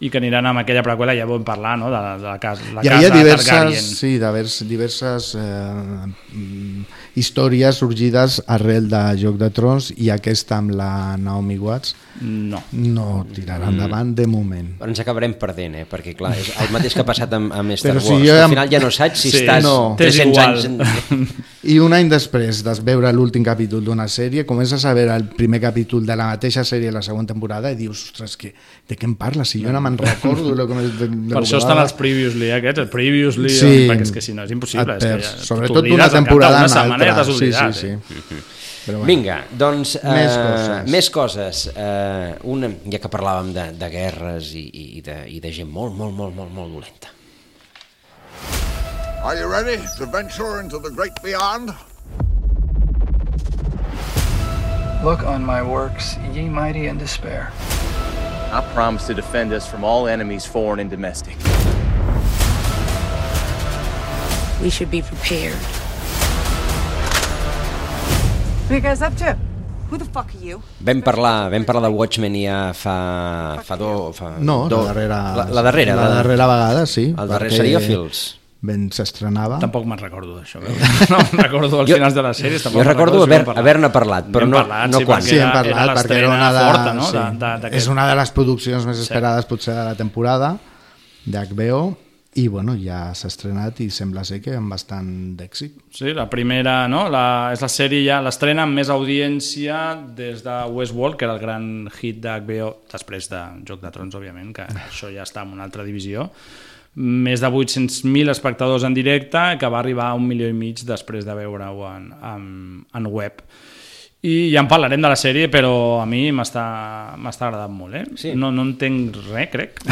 i que aniran amb aquella prequela, ja vam parlar, no?, de, la- de la, casa, la hi casa havia Targaryen. diverses, sí, divers, diverses eh, històries sorgides arrel de Joc de Trons i aquesta amb la Naomi Watts No. no tirarà endavant de moment. Però ens acabarem perdent, eh? perquè clar, és el mateix que ha passat amb, amb Star Però si Wars. jo Al final ja no saps si Sí, estàs no. 300 T'és anys... igual. I un any després de veure l'últim capítol d'una sèrie, comences a veure el primer capítol de la mateixa sèrie la següent temporada i dius, ostres, que, de què em parles? Si jo no me'n recordo de, de, de, de Per això estan els previously aquests, el previously, Sí. perquè és que si no és impossible. Et és que ja, sobretot cap temporada en setmana ja altra. t'has Sí, oblidat. sí, sí. eh? Però bueno. Vinga, doncs... Més eh, coses. Més coses. Eh, una, ja que parlàvem de, de guerres i, i, de, i de gent molt, molt, molt, molt, molt dolenta. Are you ready to venture into the great beyond? Look on my works, ye mighty in despair. I promise to defend us from all enemies, foreign and domestic. We should be prepared. What are you guys up to? Who the fuck are you? Vam parlar, vam parlar de Watchmen ja fa, fa do... Fa No, do, la darrera, La, la darrera. la darrera vegada, sí. El darrer seria Fils. ben s'estrenava. Tampoc me'n recordo d'això. No me'n recordo als Jo- finals de les sèries. jo recordo haver- haver-ne parlat, però no- parlat, no sí, quan. Sí, hem parlat, era perquè era una de, forta, no? sí, de, de, és una de les produccions més Sí. esperades potser de la temporada d'HBO i bueno, ja s'ha estrenat i sembla ser que amb bastant d'èxit. Sí, la primera, no? La, és la sèrie ja, l'estrena amb més audiència des de Westworld, que era el gran hit d'HBO, després de Joc de Trons, òbviament, que això ja està en una altra divisió. Més de 800.000 espectadors en directe, que va arribar a un milió i mig després de veure-ho en, en, en web. I ja en parlarem de la sèrie, però a mi m'està agradant molt, eh? Sí. No, no entenc res, crec.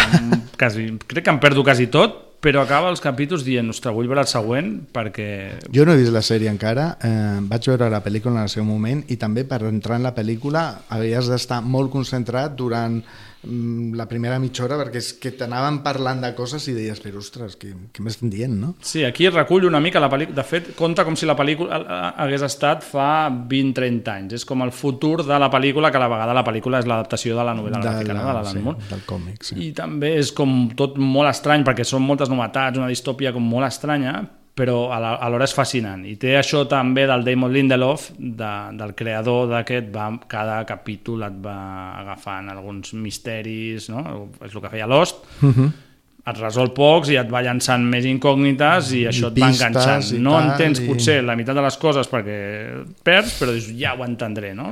Quasi, crec que em perdo quasi tot, però acaba els capítols dient, ostres, vull veure el següent perquè... Jo no he vist la sèrie encara, eh, vaig veure la pel·lícula en el seu moment i també per entrar en la pel·lícula havies d'estar molt concentrat durant la primera mitja hora perquè és que t'anaven parlant de coses i deies, però ostres, què, què m'estan dient, no? Sí, aquí recull una mica la pel·lícula. De fet, conta com si la pel·lícula eh, hagués estat fa 20-30 anys. És com el futur de la pel·lícula, que a la vegada la pel·lícula és l'adaptació de la novel·la gràfica, no? de l'Alan sí, Moore. del còmic, sí. I també és com tot molt estrany, perquè són moltes novetats, una distòpia com molt estranya, però alhora és fascinant. I té això també del Damon Lindelof, de, del creador d'aquest, cada capítol et va agafant alguns misteris, no? és el que feia Lost, Mhm. Et resol pocs i et va llançant més incògnites i això et va enganxant. i No tal, entens i- potser la meitat de les coses perquè perds, però dius, ja ho entendré, no?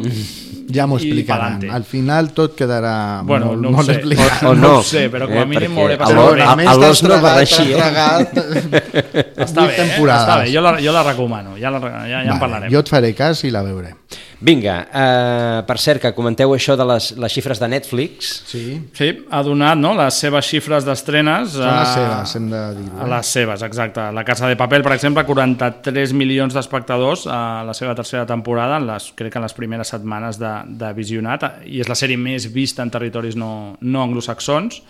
Ja m'ho I explicaran. Al final tot quedarà Bueno, molt, no molt sé. explicat. O- o no ho sé, però com a mínim m'ho hauré passat a bé. a- a l'os no va T'has així, eh? tragat Està bé, eh? està bé, jo la, jo la recomano, ja, la, ja, ja en Vale, parlarem. Jo et faré cas i la veuré. Vinga, eh, per cert, que comenteu això de les, les xifres de Netflix. Sí. Sí, ha donat no, les seves xifres d'estrenes. Són les a- seves, hem de dir-ho. A les seves, exacte. La Casa de Papel, per exemple, 43 milions d'espectadors a la seva tercera temporada, en les, crec que en les primeres setmanes de, de visionat, i és la sèrie més vista en territoris no, no anglosaxons,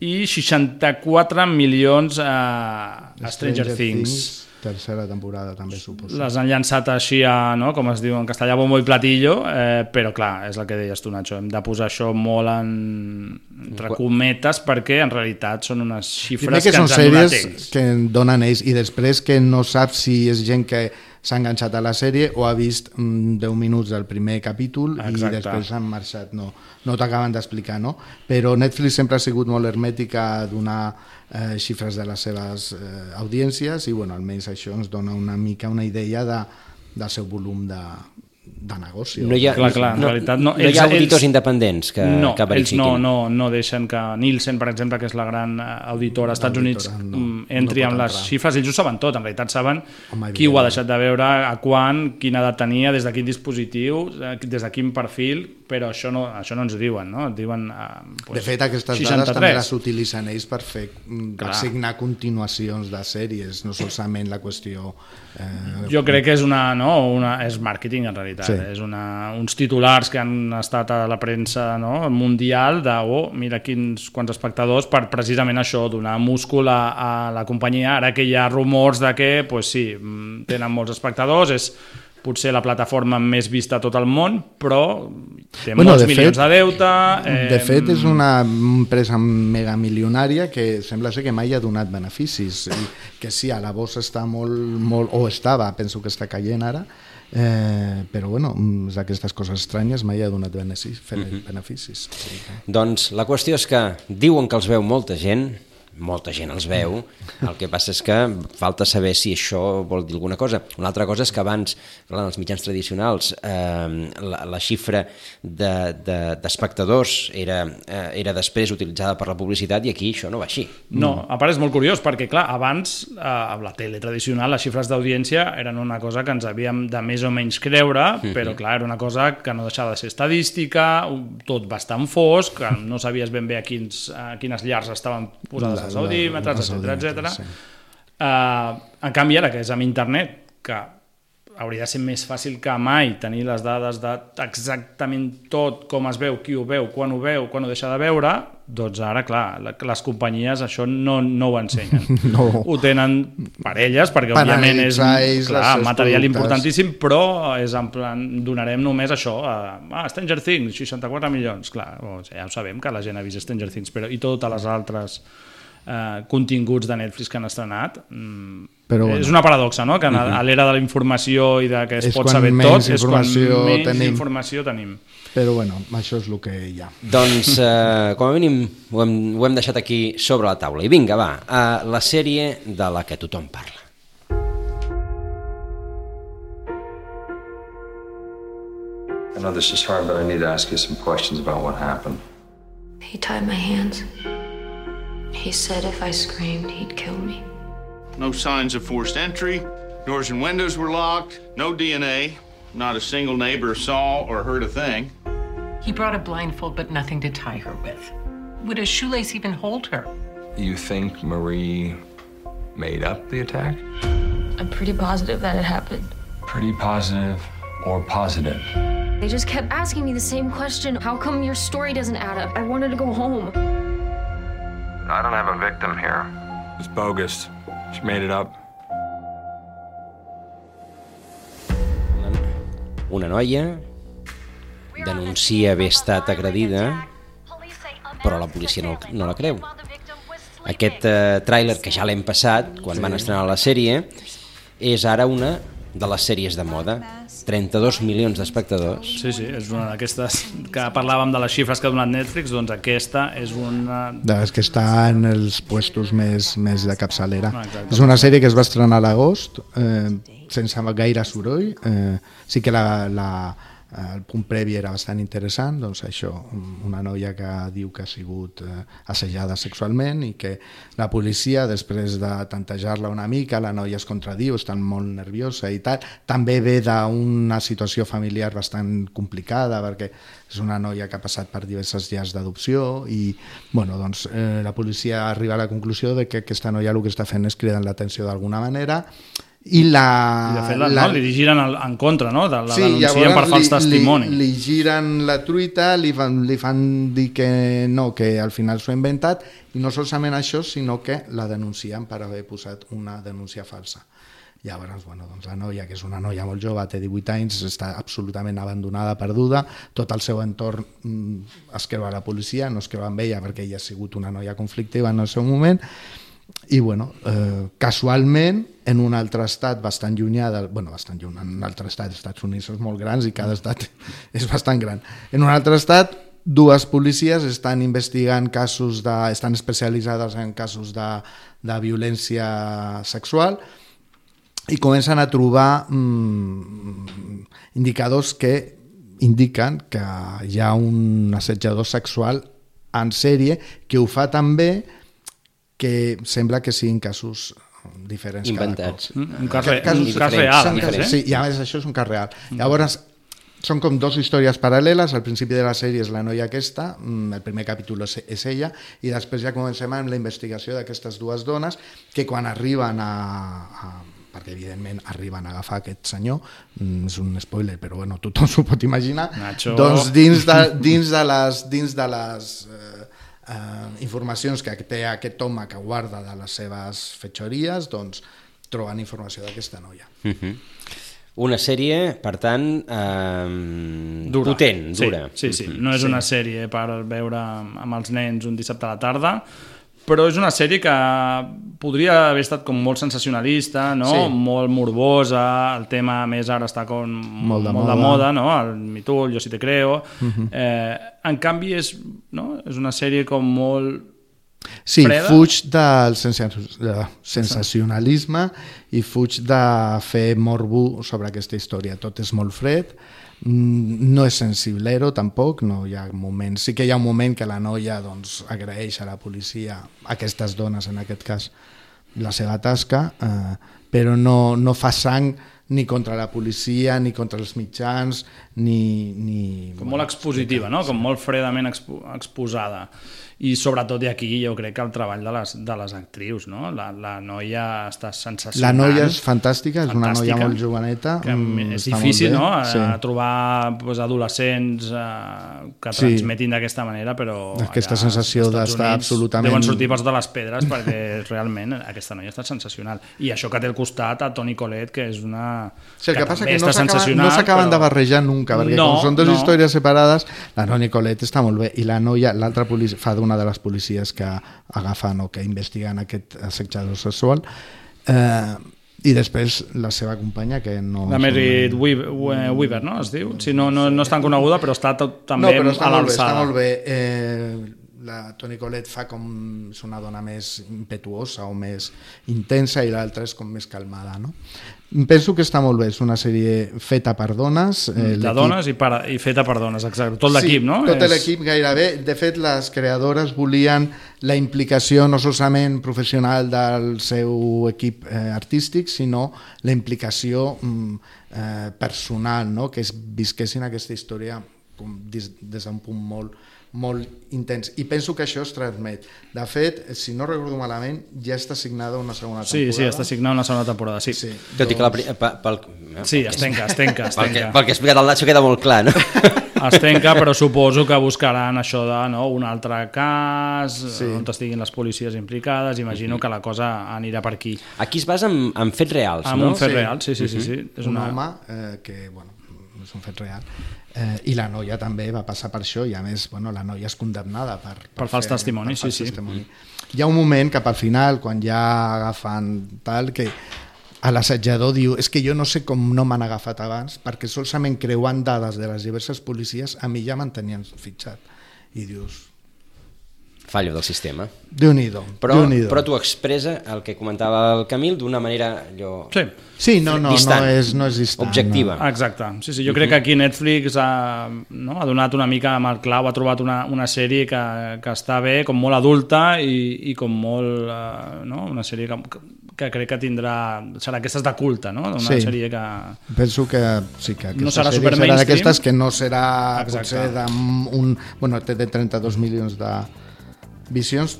i 64 milions a, a Stranger, Things. Tercera temporada també, suposo. Les han llançat així a, no, com es diu en castellà, bombo i platillo, eh, però clar, és el que deies tu, Nacho, hem de posar això molt en, entre cometes perquè en realitat són unes xifres Primer que, que, són ens han donat sèries ells. que en donen ells i després que no saps si és gent que s'ha enganxat a la sèrie o ha vist mm, 10 minuts del primer capítol Exacte. i després han marxat. No, no t'acaben d'explicar, no? Però Netflix sempre ha sigut molt hermètica a donar eh, xifres de les seves eh, audiències i bueno, almenys això ens dona una mica una idea de, del seu volum de, de negoci. No hi ha, Clar, clar, en no, realitat no. no hi ha Ells- auditors ells- independents que, no, que ells verifiquin. no, no, no deixen que Nielsen, per exemple, que és la gran eh, auditora als Estats Units, no, mm, entri no amb les entrar. xifres. Ells ho saben tot, en realitat saben Home, qui ho ha deixat de veure, a quan, quina edat tenia, des de quin dispositiu, eh, des de quin perfil, però això no, això no ens ho diuen, no? Et diuen... Eh, pues, De fet, aquestes 63. dades també les utilitzen ells per fer mm, per signar continuacions de sèries, no solament la qüestió... Eh, Jo crec que és una, no, una, és màrqueting en realitat, Sí. és una, uns titulars que han estat a la premsa no, mundial de, oh, mira quins, quants espectadors, per precisament això, donar múscul a, a la companyia, ara que hi ha rumors de que, pues sí, mm, tenen molts espectadors, és potser la plataforma més vista a tot el món, però té Bueno, molts de milions fet- de deute... Eh, De fet, és una empresa megamilionària que sembla ser que mai ha donat beneficis. I que sí, a la bossa està molt, molt o estava, penso que està caient ara, eh, però bueno, mm, és d'aquestes coses estranyes, mai ha donat beneficis. Mhm. beneficis. Sí. Doncs la qüestió és que diuen que els veu molta gent, molta gent els veu, el que passa és que falta saber si això vol dir alguna cosa. Una altra cosa és que abans, clar, en els mitjans tradicionals, eh, la, la xifra d'espectadors de, de, era, eh, era després utilitzada per la publicitat i aquí això no va així. No, a part és molt curiós perquè, clar, abans, eh, amb la tele tradicional, les xifres d'audiència eren una cosa que ens havíem de més o menys creure, Mhm. però, clar, era una cosa que no deixava de ser estadística, tot bastant fosc, no sabies ben bé a, quins, a quines llars estaven posades Audímetres, els etc etc. audímetres, sí. Uh, en canvi, ara que és amb internet, que hauria de ser més fàcil que mai tenir les dades de exactament tot, com es veu, qui ho veu, quan ho veu, quan ho deixa de veure, doncs ara, clar, la- les companyies això no, no ho ensenyen. No. Ho tenen per elles, perquè Per òbviament és clar, material productes. importantíssim, però és en plan, donarem només això, a, ah, Stranger Things, 64 milions, clar, ja ho sabem que la gent ha vist Stranger Things, però i totes les altres eh, continguts de Netflix que han estrenat. Mm, Però bueno. És una paradoxa, no? Que a, Mhm. a l'era de la informació i de que es És pot saber tot, és quan menys tenim. informació tenim. Però bueno, això és el que hi ha. Doncs, eh, com a mínim, ho hem, ho hem deixat aquí sobre la taula. I vinga, va, a la sèrie de la que tothom parla. I know this is hard, but I need to ask you some questions about what happened. He tied my hands. He said if I screamed, he'd kill me. No signs of forced entry. Doors and windows were locked. No DNA. Not a single neighbor saw or heard a thing. He brought a blindfold, but nothing to tie her with. Would a shoelace even hold her? You think Marie made up the attack? I'm pretty positive that it happened. Pretty positive or positive? They just kept asking me the same question. How come your story doesn't add up? I wanted to go home. I don't have a victim here. It's bogus. She made it up. Una noia denuncia haver estat agredida, però la policia no, no la creu. Aquest eh, tràiler, que ja l'hem passat, quan Sí. van estrenar la sèrie, és ara una de les sèries de moda. 32 milions d'espectadors. Sí, sí, és una d'aquestes que parlàvem de les xifres que ha donat Netflix, doncs aquesta és una... De les que està en els puestos més, més de capçalera. Ah, exacte. és una sèrie que es va estrenar a l'agost, eh, sense gaire soroll. Eh, sí que la, la, el punt previ era bastant interessant, doncs això, una noia que diu que ha sigut eh, assajada sexualment i que la policia, després de tantejar-la una mica, la noia es contradiu, està molt nerviosa i tal. També ve d'una situació familiar bastant complicada perquè és una noia que ha passat per diverses llars d'adopció i bueno, doncs, eh, la policia arriba a la conclusió de que aquesta noia el que està fent és cridar l'atenció d'alguna manera i la... I de fet, la, no, li giren el, en contra, no? De, la Sí, denuncien per fals li, testimoni. Li, li giren la truita, li fan, li fan dir que no, que al final s'ho ha inventat, i no solament això, sinó que la denuncien per haver posat una denúncia falsa. Llavors, bueno, doncs la noia, que és una noia molt jove, té 18 anys, està absolutament abandonada, perduda, tot el seu entorn mm, es creu a la policia, no es creu amb ella perquè ella ha sigut una noia conflictiva en el seu moment, i bueno, eh, casualment en un altre estat bastant llunyà del, bueno, bastant lluny, en un altre estat, els Estats Units són molt grans i cada estat és bastant gran. En un altre estat, dues policies estan investigant casos de, estan especialitzades en casos de, de violència sexual i comencen a trobar mm, indicadors que indiquen que hi ha un assetjador sexual en sèrie que ho fa també que sembla que siguin casos diferents Inventats. cada cop. Mm, un cas re- Casos un cas real, casos- eh? Sí, i a més això és un cas real. Llavors, són com dos històries paral·leles, al principi de la sèrie és la noia aquesta, mm, el primer capítol és, és ella, i després ja comencem amb la investigació d'aquestes dues dones que quan arriben a, a perquè evidentment arriben a agafar aquest senyor, mm, és un spoiler, però bueno, tothom s'ho pot imaginar, Nacho. doncs dins de, dins de les, dins de les eh, eh, informacions que té aquest home que guarda de les seves fetxories, doncs troben informació d'aquesta noia. Uh -huh. Una sèrie, per tant, eh, Dura. potent, dura. Sí, sí, sí. Mhm. no és Sí. una sèrie per veure amb els nens un dissabte a la tarda, però és una sèrie que podria haver estat com molt sensacionalista, no? Sí. molt morbosa, el tema més ara està com molt de molt de moda. moda no? el Me Too, el Yo si te creo. Mhm. eh, en canvi és, no? és una sèrie com molt Sí, freda. fuig del sensa- de sensacionalisme i fuig de fer morbo sobre aquesta història. Tot és molt fred, no és sensiblero tampoc, no hi ha moments... Sí que hi ha un moment que la noia doncs, agraeix a la policia, a aquestes dones en aquest cas, la seva tasca, eh, però no, no fa sang ni contra la policia, ni contra els mitjans, ni... ni com molt expositiva, no? com molt fredament expo exposada. I sobretot i aquí jo crec que el treball de les, de les actrius, no? La, la noia està La sensacional. noia és fantàstica, és una Fantàstica, noia molt joveneta. Que mm, és difícil, no?, a, sí. a trobar pues, adolescents eh, que Sí. transmetin d'aquesta manera, però... Aquesta allà sensació d'estar absolutament- Deuen sortir pels de les pedres perquè realment aquesta noia està sensacional. I això que té al costat a Toni Colette, que és una... Sí, el que, passa també que no s'acaben no però- de barrejar nunca, perquè No, com són dues no. històries separades, la Toni Colette està molt bé, i la noia, l'altra policia, fa d'una una de les policies que agafen o que investiguen aquest assetjador sexual. Eh, i després la seva companya que no... La Merit Weaver, Weaver, no? Es diu? Si no, no, no és tan coneguda, però està tot, també no, però està a molt bé, està l'alçada. molt bé. Eh, la Toni Colette fa com és una dona més impetuosa o més intensa i l'altra és com més calmada, no? Penso que està molt bé, és una sèrie feta per dones. de l'equip- dones i, per, i feta per dones, exacte. Tot l'equip, sí, no? tot És- l'equip gairebé. De fet, les creadores volien la implicació no solament professional del seu equip eh, artístic, sinó la implicació mm, eh, personal, no? que es visquessin aquesta història com des, des d'un punt molt, molt intens. I penso que això es transmet. De fet, si no recordo malament, ja està signada una segona Sí, temporada. sí, està signada una segona temporada, sí. sí. Tot i que la, pri- pe- pel, Sí, es tanca, es tanca, es Pel que, pel que ha explicat el Nacho queda molt clar, no? Es tanca, però suposo que buscaran això de no, un altre cas, sí. on estiguin les policies implicades, imagino que la cosa anirà per aquí. Aquí es basa en, en fets reals, Amb no? un fet real, sí, sí, sí. sí. És un una... home eh, que, bueno, és un fet real, eh, i la noia també va passar per això, i a més, bueno, la noia és condemnada per... Per fals testimoni, per sí, fals sí. Testimoni. Hi ha un moment cap al final, quan ja agafen tal, que a l'assetjador diu és que jo no sé com no m'han agafat abans perquè solament creuant dades de les diverses policies a mi ja m'en tenien fitxat i dius, Fallo del sistema. Déu-n'hi-do, Però, Déu-n'hi-do. però tu expressa el que comentava el Camil d'una manera allò... Sí. Sí, no, no, distant, no és, no és distant. Objectiva. Exacte. Sí, sí, jo crec que aquí Netflix ha, no, ha donat una mica amb el clau, ha trobat una, una sèrie que, que està bé, com molt adulta i, i com molt... eh, no? Una sèrie que, que crec que tindrà... Serà aquestes de culte, no? Una Sí. sèrie que... Penso que sí, que aquesta No serà sèrie super serà mainstream. d'aquestes que no serà Exacte. potser d'un... Bueno, té de 32 milions de visions,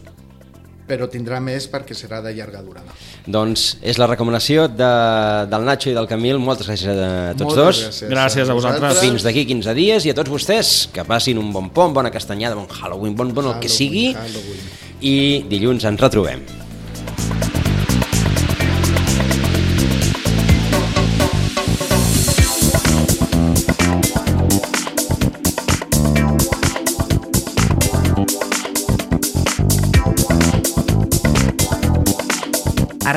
però tindrà més perquè serà de llarga durada. Doncs és la recomanació de, del Nacho i del Camil. Moltes gràcies a tots Moltes dos. gràcies Gràcies a vosaltres. Fins d'aquí 15 dies i a tots vostès que passin un bon pont, bona castanyada, bon Halloween, bon, bon el que sigui. Halloween. I dilluns ens retrobem.